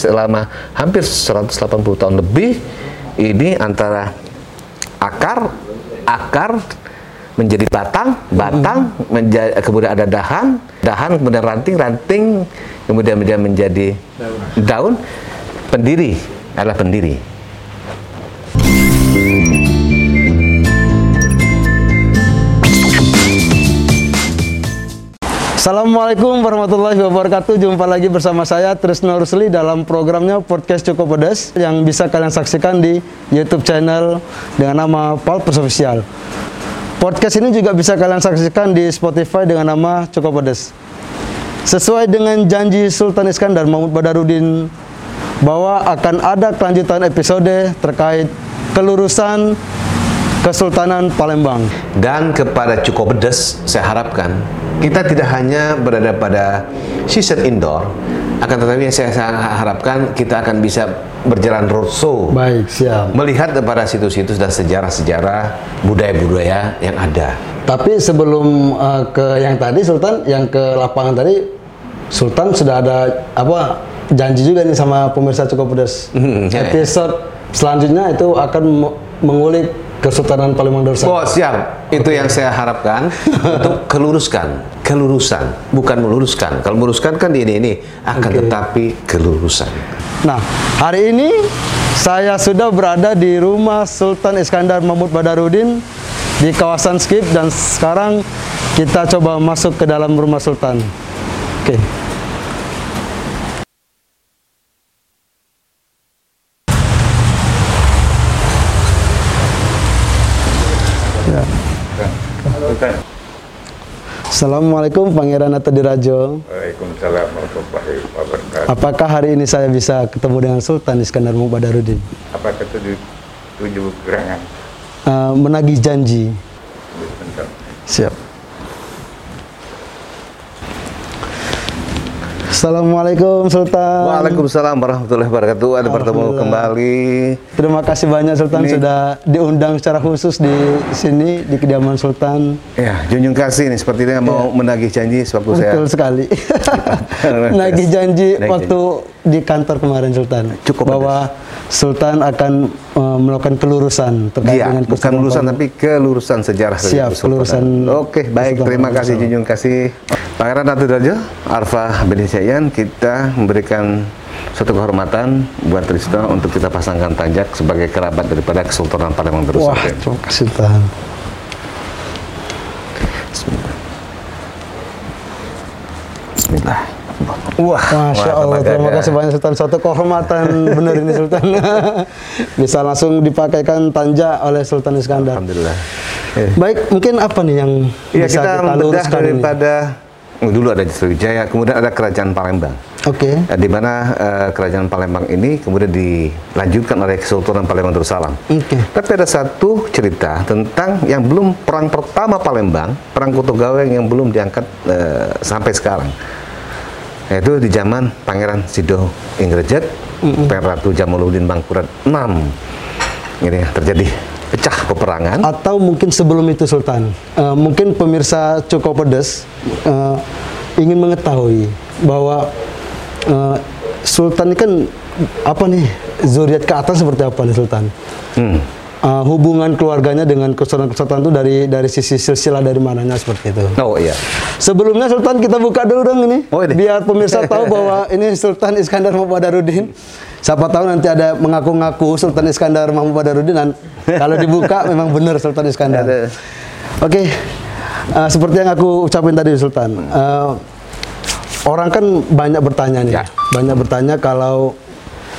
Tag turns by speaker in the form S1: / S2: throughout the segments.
S1: selama hampir 180 tahun lebih ini antara akar akar menjadi batang, batang menja- kemudian ada dahan, dahan kemudian ranting, ranting kemudian menjadi, menjadi daun. Pendiri adalah pendiri.
S2: Assalamualaikum warahmatullahi wabarakatuh. Jumpa lagi bersama saya Trisno Rusli dalam programnya Podcast Cukup Pedas yang bisa kalian saksikan di YouTube channel dengan nama Pulp Official. Podcast ini juga bisa kalian saksikan di Spotify dengan nama Cukup Pedas. Sesuai dengan janji Sultan Iskandar Mahmud Badarudin bahwa akan ada kelanjutan episode terkait kelurusan Kesultanan Palembang.
S1: Dan kepada Cukup Pedes, saya harapkan kita tidak hanya berada pada season indoor, akan tetapi yang saya saya harapkan kita akan bisa berjalan roadshow,
S2: Baik, siap.
S1: melihat kepada situs-situs dan sejarah-sejarah budaya-budaya yang ada.
S2: Tapi sebelum uh, ke yang tadi Sultan, yang ke lapangan tadi Sultan sudah ada apa janji juga nih sama pemirsa cukup pedas.
S1: Hmm, ya.
S2: Episode selanjutnya itu akan me- mengulik Kesultanan Palembang Darussalam.
S1: Oh siap, itu yang saya harapkan untuk keluruskan, kelurusan, bukan meluruskan. Kalau meluruskan kan di ini ini, akan
S2: Oke.
S1: tetapi kelurusan.
S2: Nah, hari ini saya sudah berada di rumah Sultan Iskandar Mahmud Badarudin di kawasan Skip dan sekarang kita coba masuk ke dalam rumah Sultan. Oke. Ya. Assalamualaikum Pangeran Atadirajo.
S3: Waalaikumsalam warahmatullahi wabarakatuh.
S2: Apakah hari ini saya bisa ketemu dengan Sultan Iskandar Mahmud Badarudin?
S3: Apakah tujuh, tujuh gerangan?
S2: Uh, menagih janji.
S3: Bentar.
S2: Siap. Assalamualaikum Sultan.
S1: Waalaikumsalam warahmatullahi wabarakatuh. Ada bertemu kembali.
S2: Terima kasih banyak Sultan
S1: Ini-
S2: sudah diundang secara khusus di sini di kediaman Sultan.
S1: Ya, junjung kasih nih sepertinya mau menagih janji sewaktu saya
S2: Betul sekali. Nagih janji waktu di kantor kemarin Sultan
S1: Cukup
S2: bahwa Sultan akan uh, melakukan kelurusan terkait
S1: Iya,
S2: dengan
S1: bukan lulusan
S2: Palembang.
S1: tapi kelurusan sejarah
S2: Siap, kelurusan
S1: Oke, baik.
S2: Kesultanan
S1: Terima kasih junjung kasih. Pangeran Ratu Darjo, Arfa bin Hysyan, kita memberikan suatu kehormatan buat Trisno untuk kita pasangkan tanjak sebagai kerabat daripada Kesultanan Palembang
S2: Wah,
S1: Darussalam.
S2: terima kasih Sultan.
S1: Bismillah. Bismillah. Wah,
S2: Masya Allah, terima
S1: ya.
S2: kasih banyak Sultan. Suatu kehormatan benar ini Sultan. Bisa langsung dipakaikan tanja oleh Sultan Iskandar.
S1: Alhamdulillah. Eh.
S2: Baik, mungkin apa nih yang
S1: Iya,
S2: bisa
S1: kita
S2: kita, luruskan ini?
S1: daripada dulu ada Sriwijaya, kemudian ada Kerajaan Palembang.
S2: Oke.
S1: Eh, di mana eh, kerajaan Palembang ini kemudian dilanjutkan oleh Kesultanan Palembang Darussalam.
S2: Oke.
S1: Tapi ada satu cerita tentang yang belum perang pertama Palembang, perang Gaweng yang belum diangkat eh, sampai sekarang. Yaitu di zaman Pangeran Sido Inggrijet, Pangeran Ratu Jamaluddin Mangkurat VI. Ini terjadi pecah peperangan.
S2: Atau mungkin sebelum itu Sultan, eh, mungkin pemirsa Cukup Pedes eh, ingin mengetahui bahwa eh, Sultan ini kan apa nih zuriat ke atas seperti apa nih Sultan?
S1: Hmm.
S2: Eh, hubungan keluarganya dengan kesultanan-kesultanan itu dari dari sisi silsilah dari mananya seperti itu.
S1: Oh iya.
S2: Sebelumnya Sultan kita buka dulu dong ini,
S1: Oh, ini.
S2: biar pemirsa tahu bahwa ini Sultan Iskandar Mahmud Badarudin. Siapa tahu nanti ada mengaku-ngaku Sultan Iskandar Mahmud Badarudin dan kalau dibuka memang benar Sultan Iskandar. Oke, eh, seperti yang aku ucapin tadi Sultan, eh, orang kan banyak bertanya nih,
S1: Ya.
S2: banyak bertanya kalau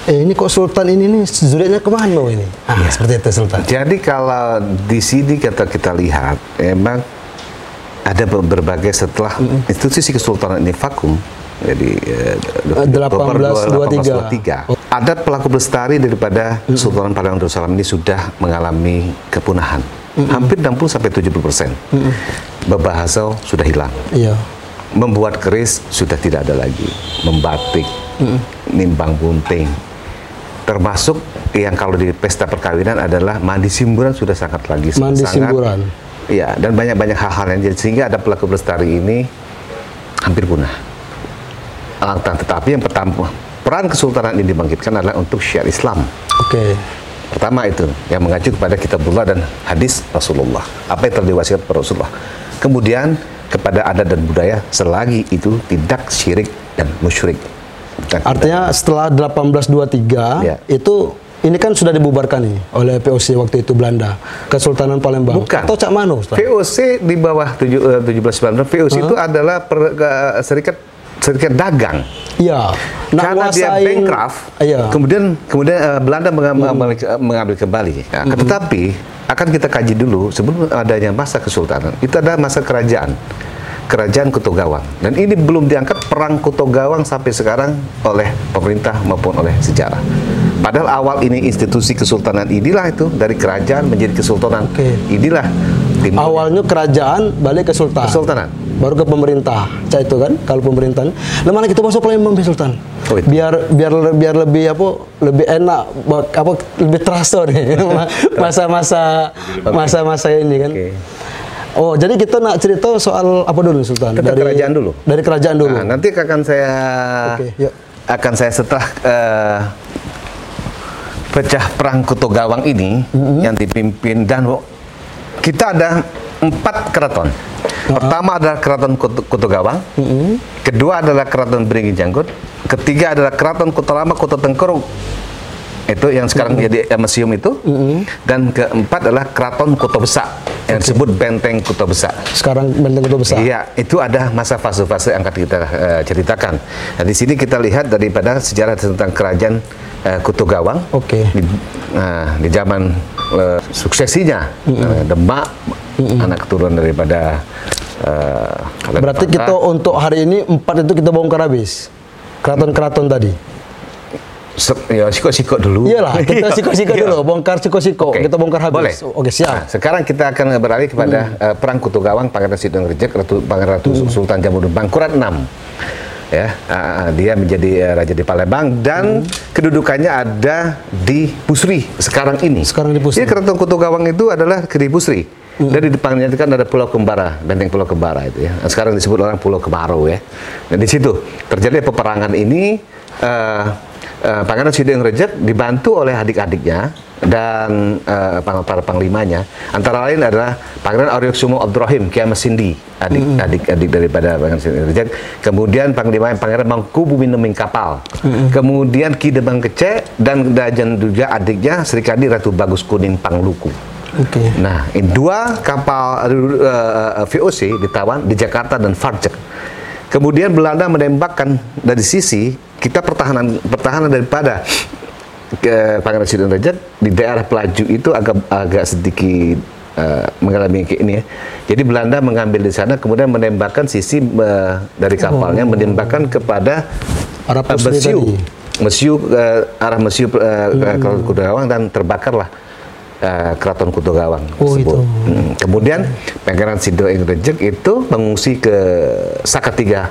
S2: eh ini kok Sultan ini nih zuriatnya ke mana ini? Ah, seperti itu Sultan.
S1: Jadi kalau di sini kita kita lihat emang ada ber- berbagai setelah institusi kesultanan ini vakum. Jadi eh,
S2: Eh,
S1: 1823.
S2: 1823.
S1: Ada pelaku pelestari daripada Kesultanan Palembang Darussalam ini sudah mengalami kepunahan. Hampir 60 sampai 70 persen. Berbahasa sudah hilang.
S2: Iya.
S1: Membuat keris sudah tidak ada lagi. Membatik, nimbang bunting. Termasuk yang kalau di pesta perkawinan adalah mandi simburan sudah sangat lagi
S2: Mandi
S1: sangat-
S2: simburan.
S1: Iya, dan banyak-banyak hal-hal yang jadi sehingga ada pelaku pelestari ini hampir punah. Ah, tetapi yang pertama peran kesultanan ini dibangkitkan adalah untuk syiar Islam.
S2: Oke.
S1: Pertama itu yang mengacu kepada kitabullah dan hadis Rasulullah. Apa yang kepada Rasulullah. Kemudian kepada adat dan budaya selagi itu tidak syirik dan musyrik. Dan
S2: Artinya setelah 1823
S1: Ya.
S2: itu ini kan sudah dibubarkan nih oleh POC waktu itu Belanda, Kesultanan Palembang.
S1: Bukan.
S2: Atau Cak Mano, Ustaz?
S1: VOC di bawah tujuh- eh, 17 VOC itu adalah per- ke- serikat serikat dagang.
S2: Iya. Nak
S1: Karena dia bankrupt,
S2: Iya.
S1: kemudian kemudian eh, Belanda menga- mengambil, mengambil kembali. Nah, Tetapi akan kita kaji dulu sebelum adanya masa kesultanan. Itu ada masa kerajaan. Kerajaan Kuto Gawang. Dan ini belum diangkat perang Kuto Gawang sampai sekarang oleh pemerintah maupun oleh sejarah. Padahal awal ini institusi kesultanan inilah itu dari kerajaan menjadi kesultanan.
S2: Oke.
S1: Inilah timbulnya
S2: Awalnya kerajaan balik ke sultan.
S1: kesultanan.
S2: Baru ke pemerintah. Cak itu kan kalau pemerintahan. Lah mana kita masuk Palembang Bi Sultan?
S1: Oh, itu.
S2: biar biar biar lebih apa? Lebih enak apa lebih terasa nih masa-masa masa-masa ini kan.
S1: Oke.
S2: Oh, jadi kita nak cerita soal apa dulu Sultan?
S1: Kita kerajaan dulu.
S2: Dari kerajaan dulu.
S1: Nah, nanti akan saya
S2: Oke, yuk.
S1: akan saya setelah eh, pecah perang Kuto Gawang ini
S2: Mm-hmm.
S1: yang dipimpin dan kita ada empat keraton. Pertama adalah keraton Kuto, Kuto Gawang,
S2: Mm-hmm.
S1: kedua adalah keraton Beringin Janggut, ketiga adalah keraton Kuto Lama Kuto Tengkoru. Itu yang sekarang
S2: Mm-hmm.
S1: jadi eh, museum itu. Dan keempat adalah keraton Kuto Besak yang disebut Benteng Kuto Besak.
S2: Sekarang benteng itu besar.
S1: Iya, itu ada masa fase-fase yang akan kita eh, ceritakan. Nah, di sini kita lihat daripada sejarah tentang kerajaan eh, Kuto Gawang.
S2: Oke.
S1: Di, nah, di zaman eh, suksesinya eh, Demak, anak keturunan daripada eh,
S2: Berarti kita untuk hari ini empat itu kita bongkar habis. Keraton-keraton tadi.
S1: Ya sikok-sikok dulu.
S2: Iyalah, kita siko-siko
S1: Iya.
S2: dulu, bongkar siko-siko,
S1: Oke.
S2: kita bongkar habis.
S1: Boleh.
S2: Oke,
S1: Nah,
S2: siap. Hmm.
S1: sekarang kita akan beralih kepada eh, perang Kutu Gawang, Pangeran Sidong Rejek, Ratu Pangeran Ratu
S2: Hmm.
S1: Sultan Jamudin Bangkurat 6. Ya, ah, dia menjadi eh, raja di Palembang dan
S2: Hmm.
S1: kedudukannya ada di Pusri sekarang ini.
S2: Sekarang di Pusri.
S1: Jadi keraton Kutu Gawang itu adalah di Pusri.
S2: Hmm.
S1: Dan di depannya itu kan ada Pulau Kembara, benteng Pulau Kembara itu ya. Nah, Sekarang disebut orang Pulau Kemarau ya. Dan di situ terjadi peperangan ini eh, eh, Pangeran Sideng Rejek dibantu oleh adik-adiknya dan pang- para panglimanya. Antara lain adalah Pangeran Aryo Sumo Abdurrahim Kiamat Sindi, adik adik adik daripada Pangeran Sideng Rejek. Kemudian panglima Pangeran Mangkubu Mineming Kapal. Kemudian Ki Demang Kece dan dan juga adiknya Sri Kadi Ratu Bagus Kuning Pangluku.
S2: Oke.
S1: Nah, dua kapal eh, VOC ditawan di Jakarta dan Varjek. Kemudian Belanda menembakkan dari sisi kita pertahanan pertahanan daripada ke Pangeran Sidon di daerah Pelaju itu agak agak sedikit eh, mengalami ini ya. Jadi Belanda mengambil di sana kemudian menembakkan sisi eh, dari kapalnya menembakkan kepada
S2: Arah Pusri
S1: Mesiu. Mesiu eh, arah Mesiu ke Keraton Kuto Gawang dan terbakarlah eh, Keraton Kuto Gawang
S2: Oh,
S1: tersebut.
S2: itu.
S1: Hmm, Kemudian Pangeran Sido Ing Rejek itu mengungsi ke Sakatiga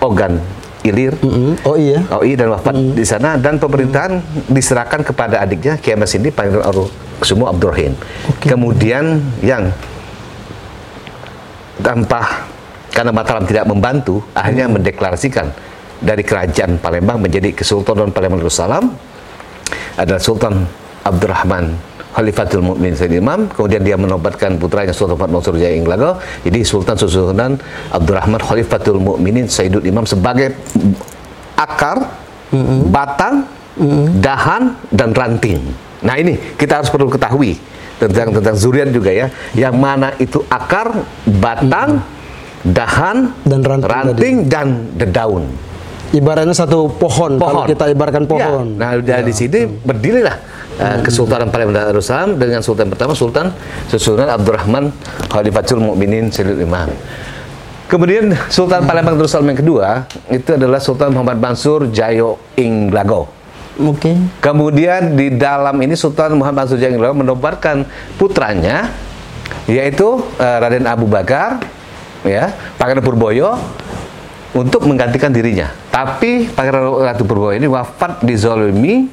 S1: Ogan Ilir.
S2: Mm-mm. Oh iya.
S1: OI dan wafat di sana dan pemerintahan diserahkan kepada adiknya Kiai Mas Indi Pangeran Aru Kusumo Abdurrahim. Kemudian yang tanpa karena Mataram tidak membantu, akhirnya mendeklarasikan dari kerajaan Palembang menjadi Kesultanan Palembang Darussalam adalah Sultan Abdurrahman Khalifatul Mukmin Sayyid Imam. Kemudian dia menobatkan putranya Sultan Muhammad Mansur Jaya Inglago jadi Sultan Susunan Abdurrahman Khalifatul Mukminin Sayyidul Imam sebagai akar batang dahan dan ranting. Nah ini kita harus perlu ketahui tentang tentang zuriat juga ya. Yang mana itu akar batang dahan
S2: Dan ranting
S1: dan dedaun.
S2: Ibaratnya satu pohon, kalau kita ibaratkan pohon.
S1: Ya. Nah, dari sini berdirilah uh, Kesultanan Palembang Darussalam dengan Sultan pertama Sultan Susunan Abdurrahman Khalifatul Mukminin Sayyidul Imam. Kemudian Sultan Palembang Darussalam yang kedua itu adalah Sultan Muhammad Mansur Jayo Inglago.
S2: Oke.
S1: Kemudian di dalam ini Sultan Muhammad Mansur Jayo Inglago menobatkan putranya yaitu eh, Raden Abu Bakar ya, Pangeran Purboyo untuk menggantikan dirinya. Tapi Pangeran Ratu Purboyo ini wafat dizolimi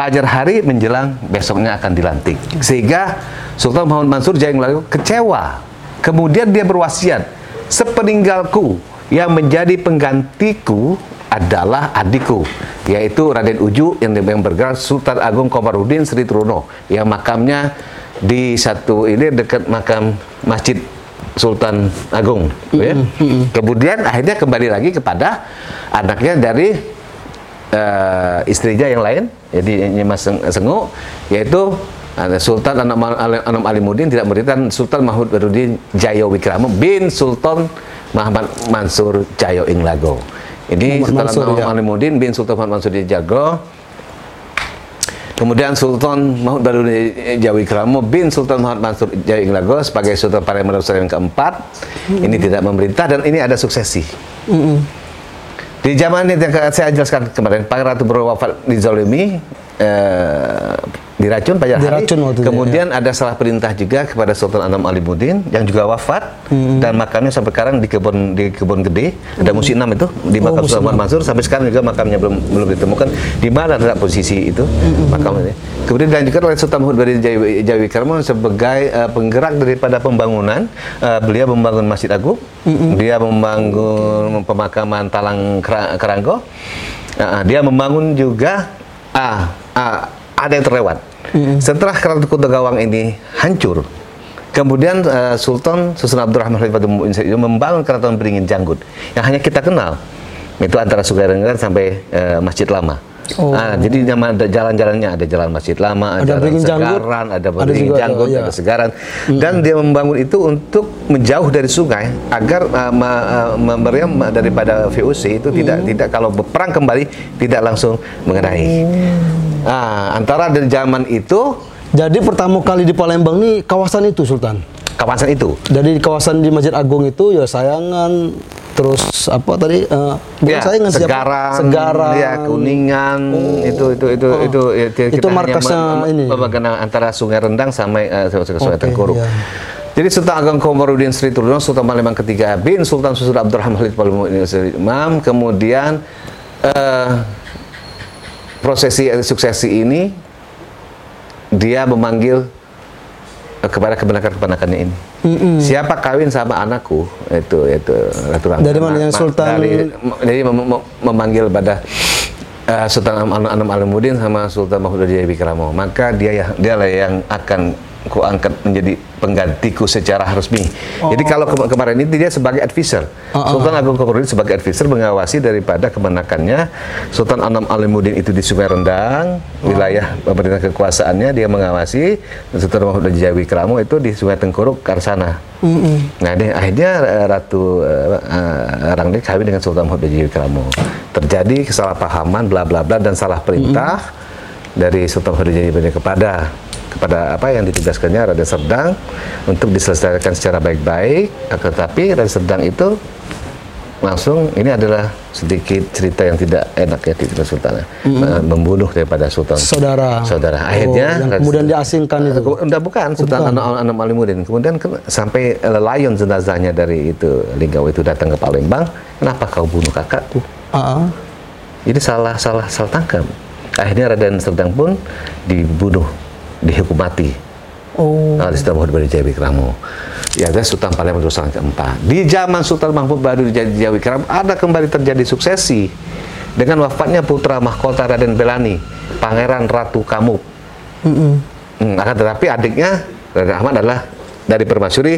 S1: Fajar hari menjelang besoknya akan dilantik. Sehingga Sultan Muhammad Mansur Jayo Inglago kecewa. Kemudian dia berwasiat, sepeninggalku yang menjadi penggantiku adalah adikku, yaitu Raden Uju yang, yang bergerak Sultan Agung Komarudin Sri Truno, yang makamnya di satu ini dekat makam Masjid Sultan Agung. ya. Kemudian akhirnya kembali lagi kepada anaknya dari eh, istrinya yang lain, jadi Seng- Sengu, yaitu Sultan Anam, Anam Alimuddin tidak memberikan Sultan Mahmud Baduddin Jayo Wikramo bin Sultan Muhammad Mansur Jayo Inglago. Ini
S2: Muhammad
S1: Sultan
S2: Mansur,
S1: Anam
S2: ya.
S1: Alimuddin bin Sultan Muhammad Mansur Jago. Kemudian Sultan Mahmud Baduddin Jawi Kramo bin Sultan Muhammad Mansur Jawi Inglago sebagai Sultan Darussalam yang keempat. Ini tidak memerintah dan ini ada suksesi. Di zaman yang saya jelaskan kemarin, Pangeran Ratu baru wafat dizalimi, eh, diracun pada hari.
S2: Diracun waktu
S1: Kemudian ada salah perintah juga kepada Sultan Anam Alimuddin yang juga wafat dan makamnya sampai sekarang di kebun di kebun gede. Ada musim enam itu di makam Sultan Muhammad Mansur. Sampai sekarang juga makamnya belum belum ditemukan. Di mana terdapat posisi itu makamnya. Kemudian dilanjutkan oleh Sultan Mahmud dari Jawi, Jawi Karmo sebagai eh, penggerak daripada pembangunan. Eh, beliau membangun Masjid Agung, dia membangun pemakaman Talang Kera- Keranggo, Ah, dia membangun juga ah, ah, ada yang terlewat. Setelah Keraton Kota Gawang ini hancur, kemudian eh, Sultan Susun Abdurrahman Khalifah Mu'in itu membangun Keraton Beringin Janggut yang hanya kita kenal. Itu antara Sungai Renggar sampai eh, Masjid Lama.
S2: Oh.
S1: Ah, jadi nama ada jalan-jalannya ada jalan Masjid Lama,
S2: Ada Janggut,
S1: Segaran, ada
S2: ada
S1: Beringin
S2: juga,
S1: Janggut,
S2: oh, iya.
S1: ada Segaran. Dan dia membangun itu untuk menjauh dari sungai agar uh, ma- uh, memberi daripada VOC itu tidak tidak kalau berperang kembali tidak langsung mengenai. Ah, antara dari zaman itu
S2: Jadi pertama kali di Palembang nih kawasan itu Sultan.
S1: kawasan itu.
S2: Jadi di kawasan di Masjid Agung itu ya sayangan terus apa tadi bukan
S1: Ya,
S2: sayangan siapa?
S1: segaran,
S2: Segaran.
S1: ya kuningan, itu itu itu
S2: Oh.
S1: itu ya, kita
S2: Itu
S1: hanya
S2: markasnya ini.
S1: antara Sungai Rendang sampai eh, Sungai
S2: Oke,
S1: Tengkuruk.
S2: iya.
S1: Jadi Sultan Agung Komarudin Sri Turno, Sultan Palembang ketiga bin Sultan Susur Abdurrahman Khalid Palembang Imam, kemudian eh, prosesi eh, suksesi ini dia memanggil eh, kepada kebenakan-kebenakannya ini. Siapa kawin sama anakku itu itu Ratu Rangga.
S2: Dari mana yang Sultan-
S1: dari- jadi mem- mem- memanggil pada eh, Sultan Am- Anam Alimuddin sama Sultan Mahmud Jaya Wikramo. Maka dia ya dialah yang akan ku angkat menjadi penggantiku secara resmi. Jadi kalau ke- kemarin ini dia sebagai advisor. Sultan Agung Komarudin sebagai advisor mengawasi daripada kemenakannya Sultan Anam Alimuddin itu di Sungai Rendang, wilayah pemerintah kekuasaannya dia mengawasi Sultan Mahmud Jaya Wikramo itu di Sungai Tengkuruk Karsana. Nah, deh, akhirnya eh, Ratu uh, Rangde kawin dengan Sultan Mahmud Jaya Wikramo. Terjadi kesalahpahaman bla bla bla dan salah perintah dari Sultan Mahmud Wikramo kepada kepada apa yang ditugaskannya Raden Serdang untuk diselesaikan secara baik-baik tetapi Raden Serdang itu langsung ini adalah sedikit cerita yang tidak enak ya di Sultan Eh, membunuh daripada Sultan
S2: Saudara.
S1: saudara
S2: Oh,
S1: akhirnya
S2: yang
S1: Raden
S2: kemudian diasingkan itu.
S1: Ke- Enggak bukan, Sultan
S2: bukan.
S1: Anam Anam Alimuddin. Kemudian ke- sampai eh, layun jenazahnya dari itu Linggau itu datang ke Palembang. Kenapa kau bunuh kakakku?
S2: Ah, ah.
S1: Ini salah salah salah tangkap. Akhirnya Raden Serdang pun dibunuh, dihukum mati.
S2: Oh.
S1: Nah, di Sultan Mahmud Baru Wikramo. Ya, ada Sultan Palembang Darussalam keempat. Di zaman Sultan Mahmud Baru Jaya Wikramo ada kembali terjadi suksesi dengan wafatnya putra mahkota Raden Belani, Pangeran Ratu Kamuk.
S2: Mm-mm.
S1: Hmm, akan tetapi adiknya Raden Ahmad adalah dari permasyuri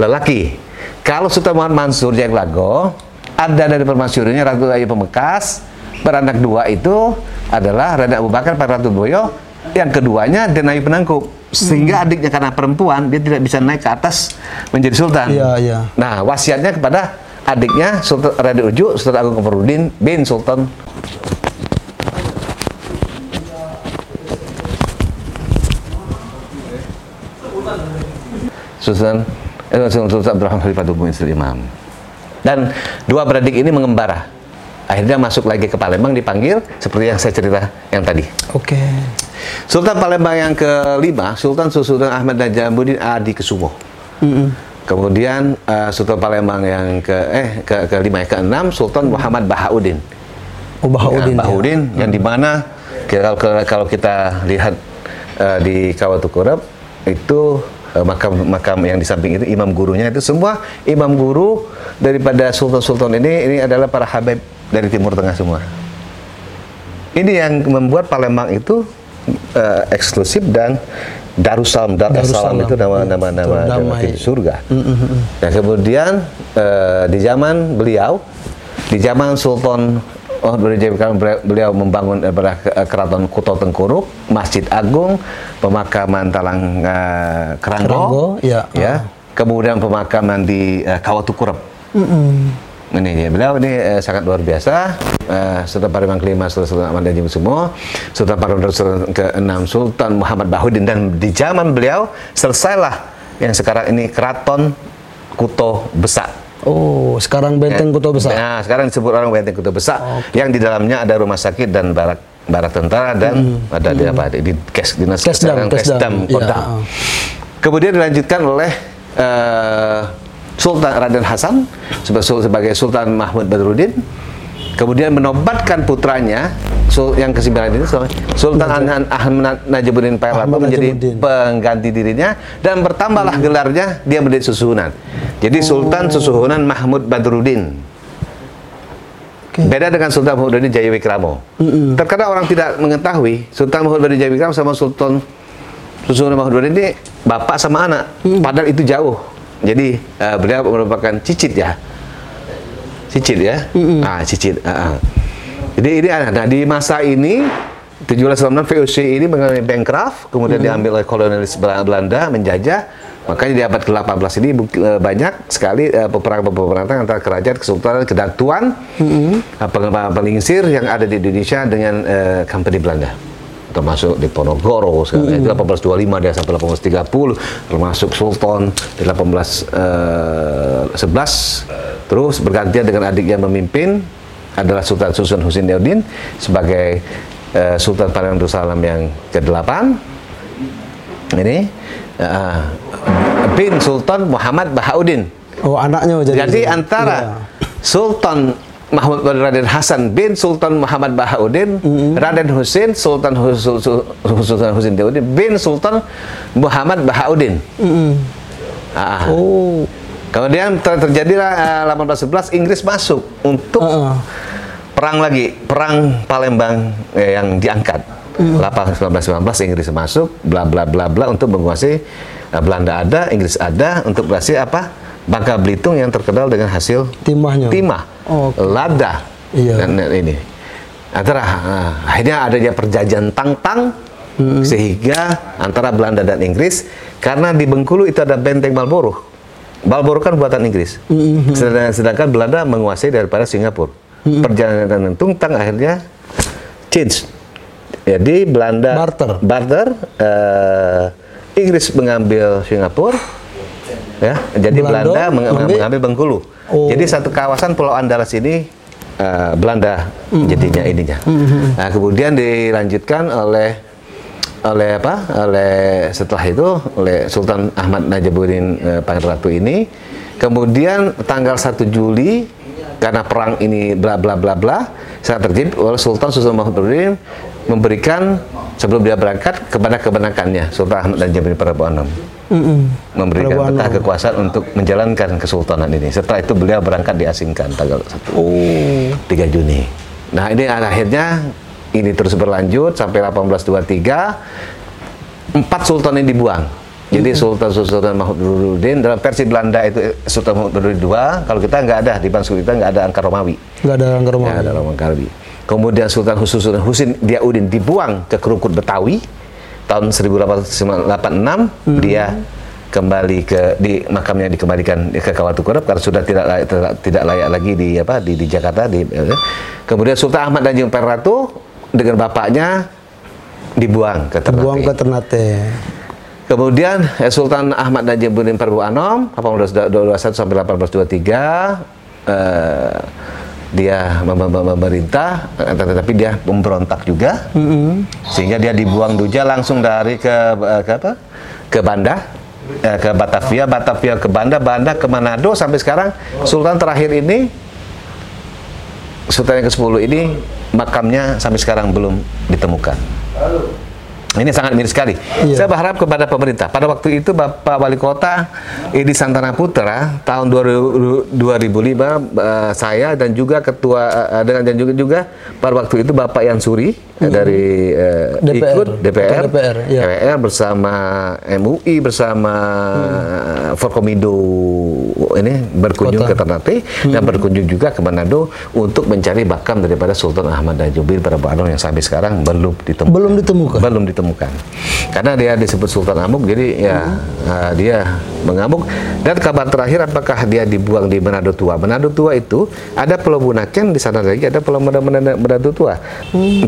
S1: lelaki. Kalau Sultan Muhammad Mansur Jaglago ada dari permasyurinya Ratu Ayu Pemekas, beranak dua itu adalah Raden Abu Bakar Pak Ratu Boyo, yang keduanya Den Ayu Penangkup. Sehingga adiknya karena perempuan dia tidak bisa naik ke atas menjadi sultan.
S2: Iya, iya.
S1: Nah, wasiatnya kepada adiknya Sultan Raden Uju, Sultan Agung Komarudin bin Sultan Sultan eh, Sultan Abdurrahman Khalifatul Mu'izz Imam. Dan dua beradik ini mengembara. Akhirnya masuk lagi ke Palembang dipanggil seperti yang saya cerita yang tadi.
S2: Oke.
S1: Sultan Palembang yang kelima, Sultan Sultan Ahmad Najamuddin Adi Kesumo.
S2: Mm-mm.
S1: Kemudian eh, Sultan Palembang yang ke eh ke kelima, yang keenam Sultan Muhammad Bahauddin.
S2: Oh, Bahauddin.
S1: Ya, Bahauddin yang di mana kalau kalau kita lihat eh, di Kawatukurap itu eh, makam makam yang di samping itu imam gurunya itu semua imam guru daripada sultan-sultan ini ini adalah para habib dari Timur Tengah semua. Ini yang membuat Palembang itu eh, eksklusif dan Darussalam, Salam
S2: Darussalam.
S1: itu nama nama nama,
S2: Damai.
S1: nama pintu surga. Dan kemudian eh, di zaman beliau, di zaman Sultan Oh, beliau- membangun ke- keraton Kuto Tengkuruk, Masjid Agung, pemakaman Talang eh, Keranggo,
S2: Keranggo, ya.
S1: ya. Kemudian pemakaman di eh, Kawatukurep. Ini ya, beliau ini eh, sangat luar biasa. Eh, Sultan Palembang kelima Sultan Sultan Ahmad Najib semua, Sultan Palembang Sultan ke-6 Sultan Muhammad Bahudin dan di zaman beliau selesailah yang sekarang ini Keraton Kuto Besak.
S2: Oh, sekarang benteng Kuto Besar.
S1: Nah, sekarang disebut orang Benteng Kuto Besak yang di dalamnya ada rumah sakit dan barak barak tentara dan ada di apa di, kes dinas
S2: Kesdam,
S1: Kesdam,
S2: Kesdam.
S1: Kesdam
S2: Ya,
S1: Kodam.
S2: ah.
S1: Kemudian dilanjutkan oleh eh, Sultan Raden Hasan sebagai, Sultan Mahmud Badruddin. Kemudian menobatkan putranya yang ke-9 ini Sul- Sultan An- Ahmad Najibuddin Pahlawan menjadi
S2: Najibuddin.
S1: pengganti dirinya dan bertambahlah gelarnya dia menjadi susuhunan. Jadi
S2: Oh.
S1: Sultan Susuhunan Mahmud Badruddin. Beda dengan Sultan Mahmud Badruddin Jaya Wikramo. Terkadang orang tidak mengetahui Sultan Mahmud Badruddin Jaya Wikramo sama Sultan Susuhunan Mahmud Badruddin ini bapak sama anak. Padahal itu jauh. Jadi eh, beliau merupakan cicit ya. Cicit ya. Ah, cicit. Ah, ah. Jadi ini ada. Nah, di masa ini 1796 VOC ini mengalami bankrupt, kemudian diambil oleh kolonialis Bel- Belanda menjajah. Makanya di abad ke-18 ini eh, banyak sekali eh, peperangan-peperangan antara kerajaan, kesultanan, kedatuan, eh, peng- pengingsir yang ada di Indonesia dengan eh, company Belanda termasuk di Ponorogo sekarang. Itu 1825 dia sampai 1830 termasuk Sultan di 1811 terus bergantian dengan adiknya memimpin adalah Sultan Susun Husin Daudin sebagai eh, Sultan Palembang Darussalam yang ke-8 ini eh, bin Sultan Muhammad Bahauddin.
S2: Oh, anaknya jadi.
S1: jadi antara Sultan Mahmud Raden Hasan bin Sultan Muhammad Bahauddin, Raden Husin, Sultan Hus- Hus- Hus- Sultan Husin Daudin bin Sultan Muhammad Bahauddin. Ah.
S2: Oh.
S1: Kemudian ter terjadilah eh, 1811 Inggris masuk untuk
S2: Heeh.
S1: perang lagi, perang Palembang eh, yang diangkat. 1819 Inggris masuk, bla bla bla bla untuk menguasai eh, Belanda ada, Inggris ada untuk berhasil apa? Bangka Belitung yang terkenal dengan hasil
S2: Timahnya.
S1: timah,
S2: Oh, oke.
S1: lada,
S2: Iya.
S1: dan dan ini. Antara ah, akhirnya adanya perjanjian tang-tang sehingga antara Belanda dan Inggris karena di Bengkulu itu ada benteng Marlborough. Marlborough kan buatan Inggris. Sedangkan, sedangkan Belanda menguasai daripada Singapura. Perjalanan tungtang akhirnya change. Jadi Belanda
S2: Barter.
S1: barter, eh, Inggris mengambil Singapura, ya. Jadi
S2: Belanda
S1: Belanda, meng-
S2: mengambil-
S1: mengambil Bengkulu.
S2: Oh.
S1: Jadi satu kawasan Pulau Andalas ini eh, Belanda jadinya ininya. Nah, kemudian dilanjutkan oleh oleh apa? Oleh setelah itu oleh Sultan Ahmad Najamuddin eh, Pangeran Ratu ini. Kemudian tanggal 1 Juli karena perang ini bla bla bla bla sangat terjadi oleh Sultan Sultan Mahmud Nurdin memberikan sebelum dia berangkat kepada kebenakannya Sultan Ahmad Najamuddin Prabu
S2: Mm-mm.
S1: memberikan
S2: Prabu
S1: betah
S2: Anom.
S1: kekuasaan untuk menjalankan kesultanan ini. Setelah itu beliau berangkat diasingkan tanggal 1
S2: Oh.
S1: 3 Juni. Nah, ini akhirnya ini terus berlanjut sampai 1823 empat sultan ini dibuang. Jadi Sultan Sultan Mahmud dalam versi Belanda itu eh, Sultan Mahmud II, kalau kita nggak ada di Bansul kita nggak ada angka Romawi.
S2: Nggak ada angker rumah.
S1: Nggak ada Romawi Kalbi. Kemudian Sultan Husin Sultan Husin Diaudin dibuang ke Kerukut Betawi tahun 1886 dia kembali ke di makamnya dikembalikan ke Kawatukurap karena sudah tidak layak, tidak, tidak layak lagi di apa di, di Jakarta di eh, kemudian Sultan Ahmad Danjung Perratu dengan bapaknya dibuang ke Ternate.
S2: Buang ke Ternate.
S1: Kemudian eh, Sultan Ahmad Najibuddin Prabu Anom 1821 sampai 1823 eh, dia mem- mem- memerintah eh, tetapi dia memberontak juga. Sehingga dia dibuang Duja langsung dari ke eh, ke apa? Ke Banda eh, ke Batavia. Batavia ke Banda Banda ke Manado. Sampai sekarang Sultan terakhir ini Sultan yang ke-10 ini makamnya sampai sekarang belum ditemukan Ini sangat miris sekali.
S2: Iya.
S1: Saya berharap kepada pemerintah. Pada waktu itu Bapak Wali Kota Edi Santana Putra tahun 2000 2005 eh, saya dan juga ketua eh, dengan dan juga juga pada waktu itu Bapak Yansuri eh, dari eh,
S2: DPR.
S1: ikut DPR,
S2: DPR, iya.
S1: DPR bersama MUI bersama Forkomindo ini berkunjung
S2: Kota.
S1: ke Ternate dan berkunjung juga ke Manado untuk mencari bakam daripada Sultan Ahmad Dajubir pada yang sampai sekarang belum ditemukan.
S2: Belum ditemukan.
S1: Belum ditemukan. Karena dia disebut Sultan Amuk, jadi ya uh, dia mengamuk. Dan kabar terakhir apakah dia dibuang di Manado Tua? Manado Tua itu ada Pulau Bunaken di sana lagi, ada Pulau Manado, Tua.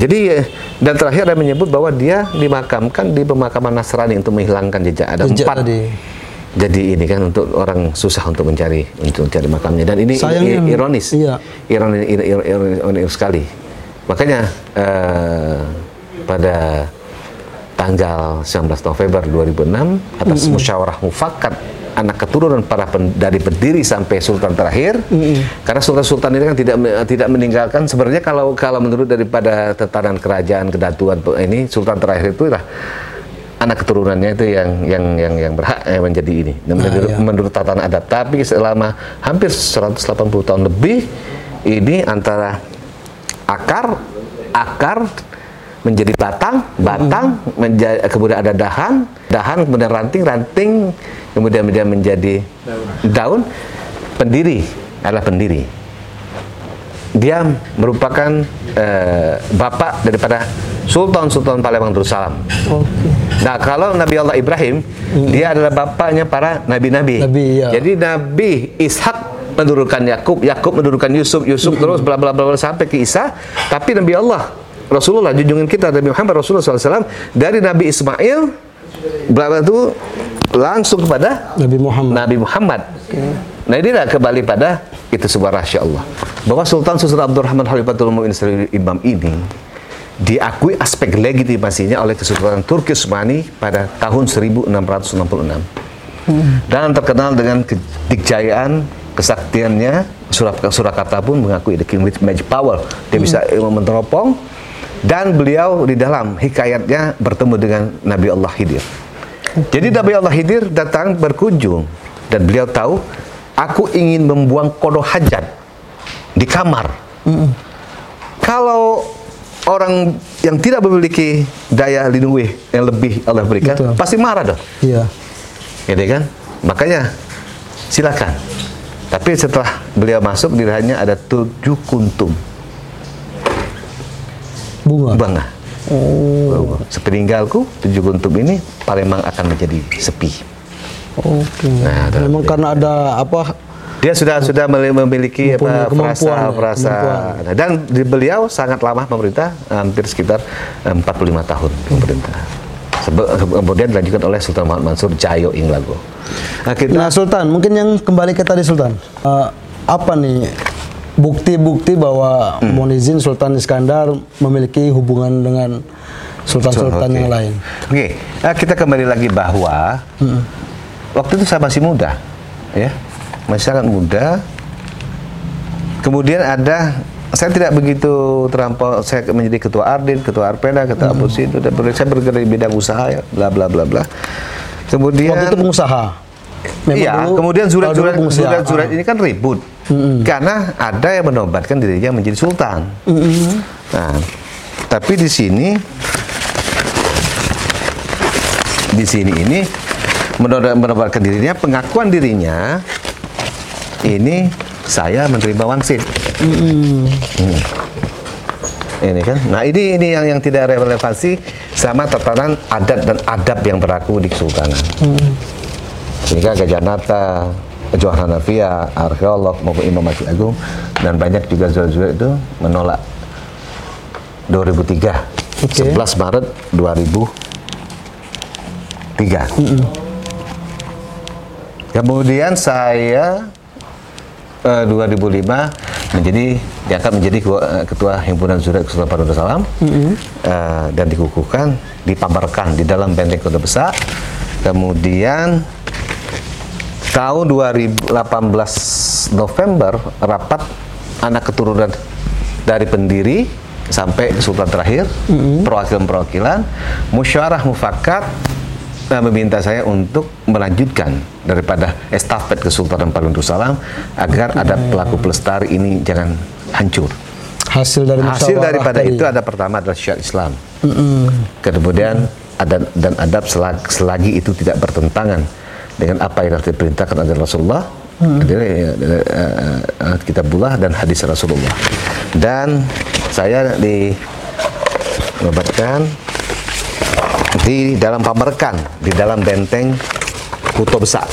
S1: Jadi eh, dan terakhir ada menyebut bahwa dia dimakamkan di pemakaman Nasrani untuk menghilangkan jejak. Ada
S2: Jejak
S1: empat.
S2: tadi.
S1: Jadi ini kan untuk orang susah untuk mencari untuk mencari makamnya dan ini
S2: Sayangnya,
S1: ironis,
S2: iya.
S1: ironis, ironis, ironis, ironis sekali. Makanya eh, pada tanggal 19 November 2006 atas musyawarah mufakat anak keturunan para pen- dari pendiri sampai sultan terakhir. Karena sultan-sultan ini kan tidak tidak meninggalkan. Sebenarnya kalau kalau menurut daripada tatanan kerajaan kedatuan ini sultan terakhir itu lah anak keturunannya itu yang yang yang yang berhak eh, menjadi ini. Menurut,
S2: iya.
S1: menurut tatanan adat. Tapi selama hampir 180 tahun lebih ini antara akar akar menjadi batang batang menja- kemudian ada dahan dahan kemudian ranting ranting kemudian kemudian menjadi daun pendiri adalah pendiri dia merupakan eh, bapak daripada Sultan-Sultan Palembang Darussalam.
S2: Oke.
S1: Nah, kalau Nabi Allah Ibrahim, dia adalah bapaknya para nabi-nabi.
S2: Nabi, iya.
S1: Jadi Nabi Ishak menurunkan Yakub, Yakub menurunkan Yusuf, Yusuf terus bla bla bla bla sampai ke Isa. Tapi Nabi Allah Rasulullah junjungan kita Nabi Muhammad Rasulullah SAW dari Nabi Ismail berapa itu langsung kepada
S2: Nabi Muhammad.
S1: Nabi Muhammad. Nah inilah kembali pada itu sebuah rahasia Allah. Bahwa Sultan Sultan Abdurrahman Khalifatul Mu'min Imam ini diakui aspek legitimasinya oleh Kesultanan Turki Utsmani pada tahun 1666. Dan terkenal dengan kedikjayaan, kesaktiannya, Surak Surakarta pun mengakui the king with magic power. Dia bisa eh, meneropong dan beliau di dalam hikayatnya bertemu dengan Nabi Allah Khidir. Jadi Nabi Allah Khidir datang berkunjung dan beliau tahu aku ingin membuang kodoh hajat di kamar. Kalau orang yang tidak memiliki daya lindungi yang lebih Allah berikan
S2: Betul.
S1: pasti marah dong.
S2: Iya.
S1: Gitu kan? Makanya silakan. Tapi setelah beliau masuk dirinya ada tujuh kuntum
S2: Bunga.
S1: bunga.
S2: Oh.
S1: Sepeninggalku tujuh kuntum ini Palembang akan menjadi sepi.
S2: Oke.
S1: Nah, ada-
S2: Memang karena ada apa?
S1: Dia sudah sudah memiliki apa
S2: kemampuan
S1: frasa
S2: ya,
S1: frasa
S2: kemampuan.
S1: dan di beliau sangat lama pemerintah hampir sekitar eh, 45 tahun pemerintah. Kemudian dilanjutkan oleh Sultan Muhammad Mansur Cayo Inglago. Nah, kita
S2: Nah Sultan, mungkin yang kembali ke tadi Sultan, Eh, apa nih bukti-bukti bahwa
S1: Hmm.
S2: mohon izin Sultan Iskandar memiliki hubungan dengan sultan-sultan yang lain?
S1: Oke, nah, kita kembali lagi bahwa waktu itu saya masih muda, ya, masih sangat muda. Kemudian ada, saya tidak begitu terampau, saya menjadi ketua Ardin, ketua Arpeda, ketua Apusido, dan ber- saya bergerak di bidang usaha, ya, bla bla bla bla. Kemudian,
S2: Waktu itu pengusaha. Memang
S1: iya,
S2: dulu-
S1: kemudian zurat-zurat zurat-zurat ini kan ribut, karena ada yang menobatkan dirinya menjadi sultan. Nah, tapi di sini di sini ini menobatkan dirinya, pengakuan dirinya ini saya menerima wangsit. Hmm. Ini kan. Nah, ini ini yang yang tidak relevansi sama tatanan adat dan adab yang berlaku di kesultanan. Sehingga Gajah Nata, Johar Hanafia, arkeolog maupun Imam Masjid Agung dan banyak juga zurat-zurat itu menolak 2003
S2: Oke.
S1: 11 Maret 2003 kemudian saya eh, 2005 menjadi diangkat menjadi ketua, eh, himpunan zurat Kesultanan Darussalam eh, dan dikukuhkan dipamerkan di dalam benteng kota besar. Kemudian tahun 2018 November rapat anak keturunan dari pendiri sampai sultan terakhir, perwakilan-perwakilan, musyawarah mufakat eh, meminta saya untuk melanjutkan daripada estafet Kesultanan Palu Darussalam agar ada pelaku pelestari ini jangan hancur.
S2: Hasil dari
S1: Hasil daripada
S2: tadi.
S1: itu ada pertama adalah syariat Islam. Kemudian ada dan adab selagi, selagi itu tidak bertentangan dengan apa yang telah diperintahkan oleh Rasulullah. Adalah eh, eh, eh, kitabullah dan hadis Rasulullah. Dan saya dinobatkan di dalam pamerkan di dalam benteng Kuto Besar.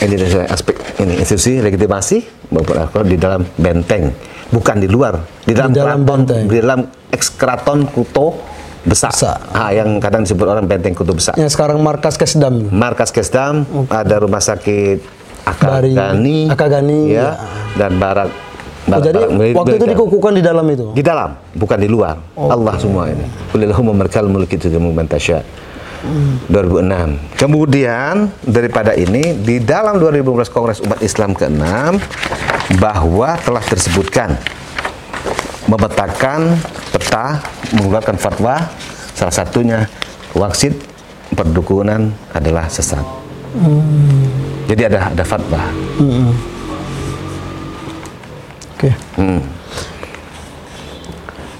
S1: Ini dari aspek ini institusi legitimasi beberapa di dalam benteng, bukan di luar, di dalam,
S2: Di dalam
S1: keraton,
S2: benteng.
S1: di dalam ekskraton Kuto Besar.
S2: Besar.
S1: Ah, yang kadang disebut orang benteng Kuto Besar.
S2: Yang sekarang markas Kesdam.
S1: Markas Kesdam, ada rumah sakit
S2: Bari-
S1: Akagani,
S2: Akagani,
S1: ya,
S2: ya.
S1: dan Barak.
S2: Oh,
S1: Barak-
S2: jadi
S1: milik-
S2: waktu itu dikukuhkan di dalam itu.
S1: di dalam, bukan di luar. Allah semua ini. Qulillahumma malikal mulki tu'til mulka man tasya. 2006. Kemudian daripada ini di dalam 2015 Kongres Umat Islam ke-6 bahwa telah tersebutkan memetakan peta mengeluarkan fatwa salah satunya waksit perdukunan adalah sesat. Jadi ada ada fatwa.
S2: Oke.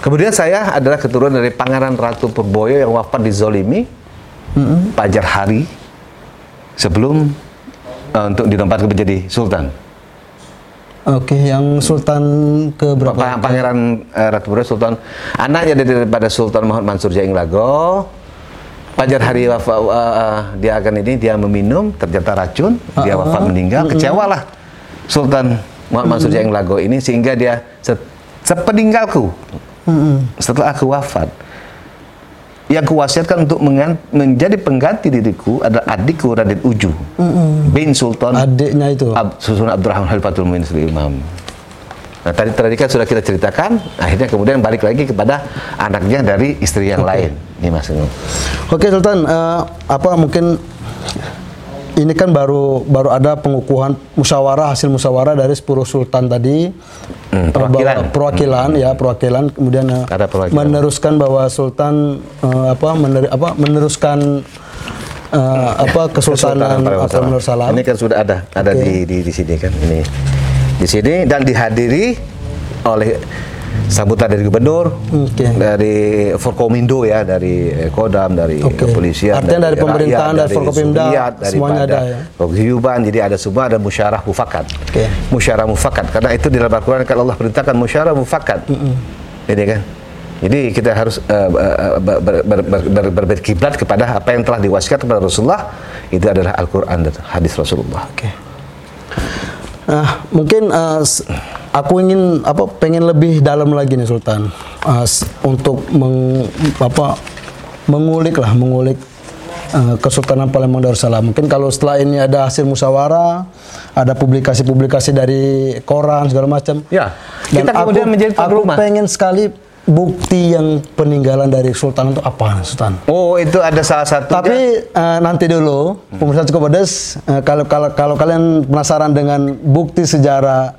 S1: Kemudian saya adalah keturunan dari Pangeran Ratu Purboyo yang wafat di Zolimi, Pajar Hari, sebelum eh, untuk dinobatkan menjadi Sultan.
S2: Oke, yang Sultan ke berapa?
S1: Pa- Pangeran eh, Ratu Purboyo Sultan, anaknya daripada Sultan Muhammad Mansur Jaing Lago. Pajar Hari wafat, eh, eh, dia akan ini dia meminum ternyata racun, dia wafat meninggal, kecewalah Sultan Muhammad Mansur Jaing Lago ini sehingga dia se- sepeninggalku. Setelah aku wafat yang kuwasiatkan untuk menjadi pengganti diriku adalah adikku Raden Uju bin Sultan
S2: Adiknya itu.
S1: Ab, Sultan Abdurrahman Khalifatul Mu'in Imam. Nah, tadi tadi kan sudah kita ceritakan, akhirnya kemudian balik lagi kepada anaknya dari istri yang lain. Ini Mas.
S2: Oke Sultan, eh, apa mungkin ini kan baru baru ada pengukuhan musyawarah hasil musyawarah dari 10 sultan tadi
S1: Hmm, perwakilan.
S2: bahwa- perwakilan ya perwakilan kemudian eh,
S1: Ada perwakilan.
S2: meneruskan bahwa sultan eh, apa mener- apa meneruskan eh, apa kesultanan menurut salam
S1: Ini kan sudah ada, ada
S2: Oke.
S1: di, di di sini kan ini di sini dan dihadiri oleh sambutan dari gubernur,
S2: Oke.
S1: dari Forkomindo ya, dari eh, Kodam, dari
S2: Oke.
S1: kepolisian,
S2: Artinya dari pemerintahan, dari
S1: rakyat,
S2: Forkopimda,
S1: Suriat,
S2: semuanya ada ya?
S1: Paguyuban, jadi ada semua ada musyawarah mufakat.
S2: Oke.
S1: Musyawarah mufakat karena itu di dalam Al-Qur'an kan Allah perintahkan musyawarah mufakat. Ini kan. Jadi kita harus eh, eh, ber- ber- ber- ber- ber- berkiblat kepada apa yang telah diwasiatkan kepada Rasulullah itu adalah Al-Qur'an dan hadis Rasulullah.
S2: Oke. Nah, mungkin s- aku ingin apa pengen lebih dalam lagi nih Sultan s- untuk meng, apa mengulik lah, mengulik eh, Kesultanan Palembang Darussalam. Mungkin kalau setelah ini ada hasil musyawarah, ada publikasi-publikasi dari koran segala macam.
S1: Ya,
S2: Dan
S1: kita kemudian
S2: aku,
S1: menjadi tuan
S2: aku
S1: rumah.
S2: pengen sekali bukti yang peninggalan dari Sultan itu apa, Sultan?
S1: Oh, itu ada salah satu
S2: Tapi eh, nanti dulu, pemirsa cukup pedas, eh, kalau kalau kalau kalian penasaran dengan bukti sejarah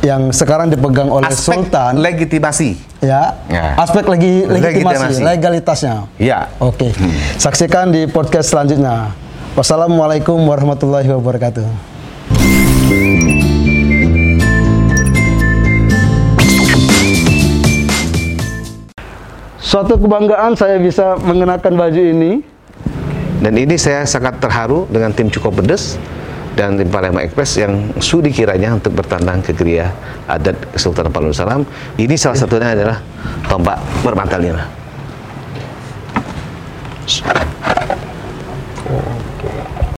S2: yang sekarang dipegang oleh
S1: aspek
S2: Sultan,
S1: legitimasi.
S2: ya,
S1: Ya.
S2: aspek legi, legitimasi,
S1: Legitimasi.
S2: legalitasnya.
S1: Ya.
S2: Oke, saksikan di podcast selanjutnya. Wassalamualaikum warahmatullahi wabarakatuh. Suatu kebanggaan saya bisa mengenakan baju ini.
S1: Dan ini saya sangat terharu dengan tim Cukup Pedes dan tim Palembang Express yang sudi kiranya untuk bertandang ke geria adat Kesultanan Palu Salam. Ini salah satunya adalah tombak bermantal nira.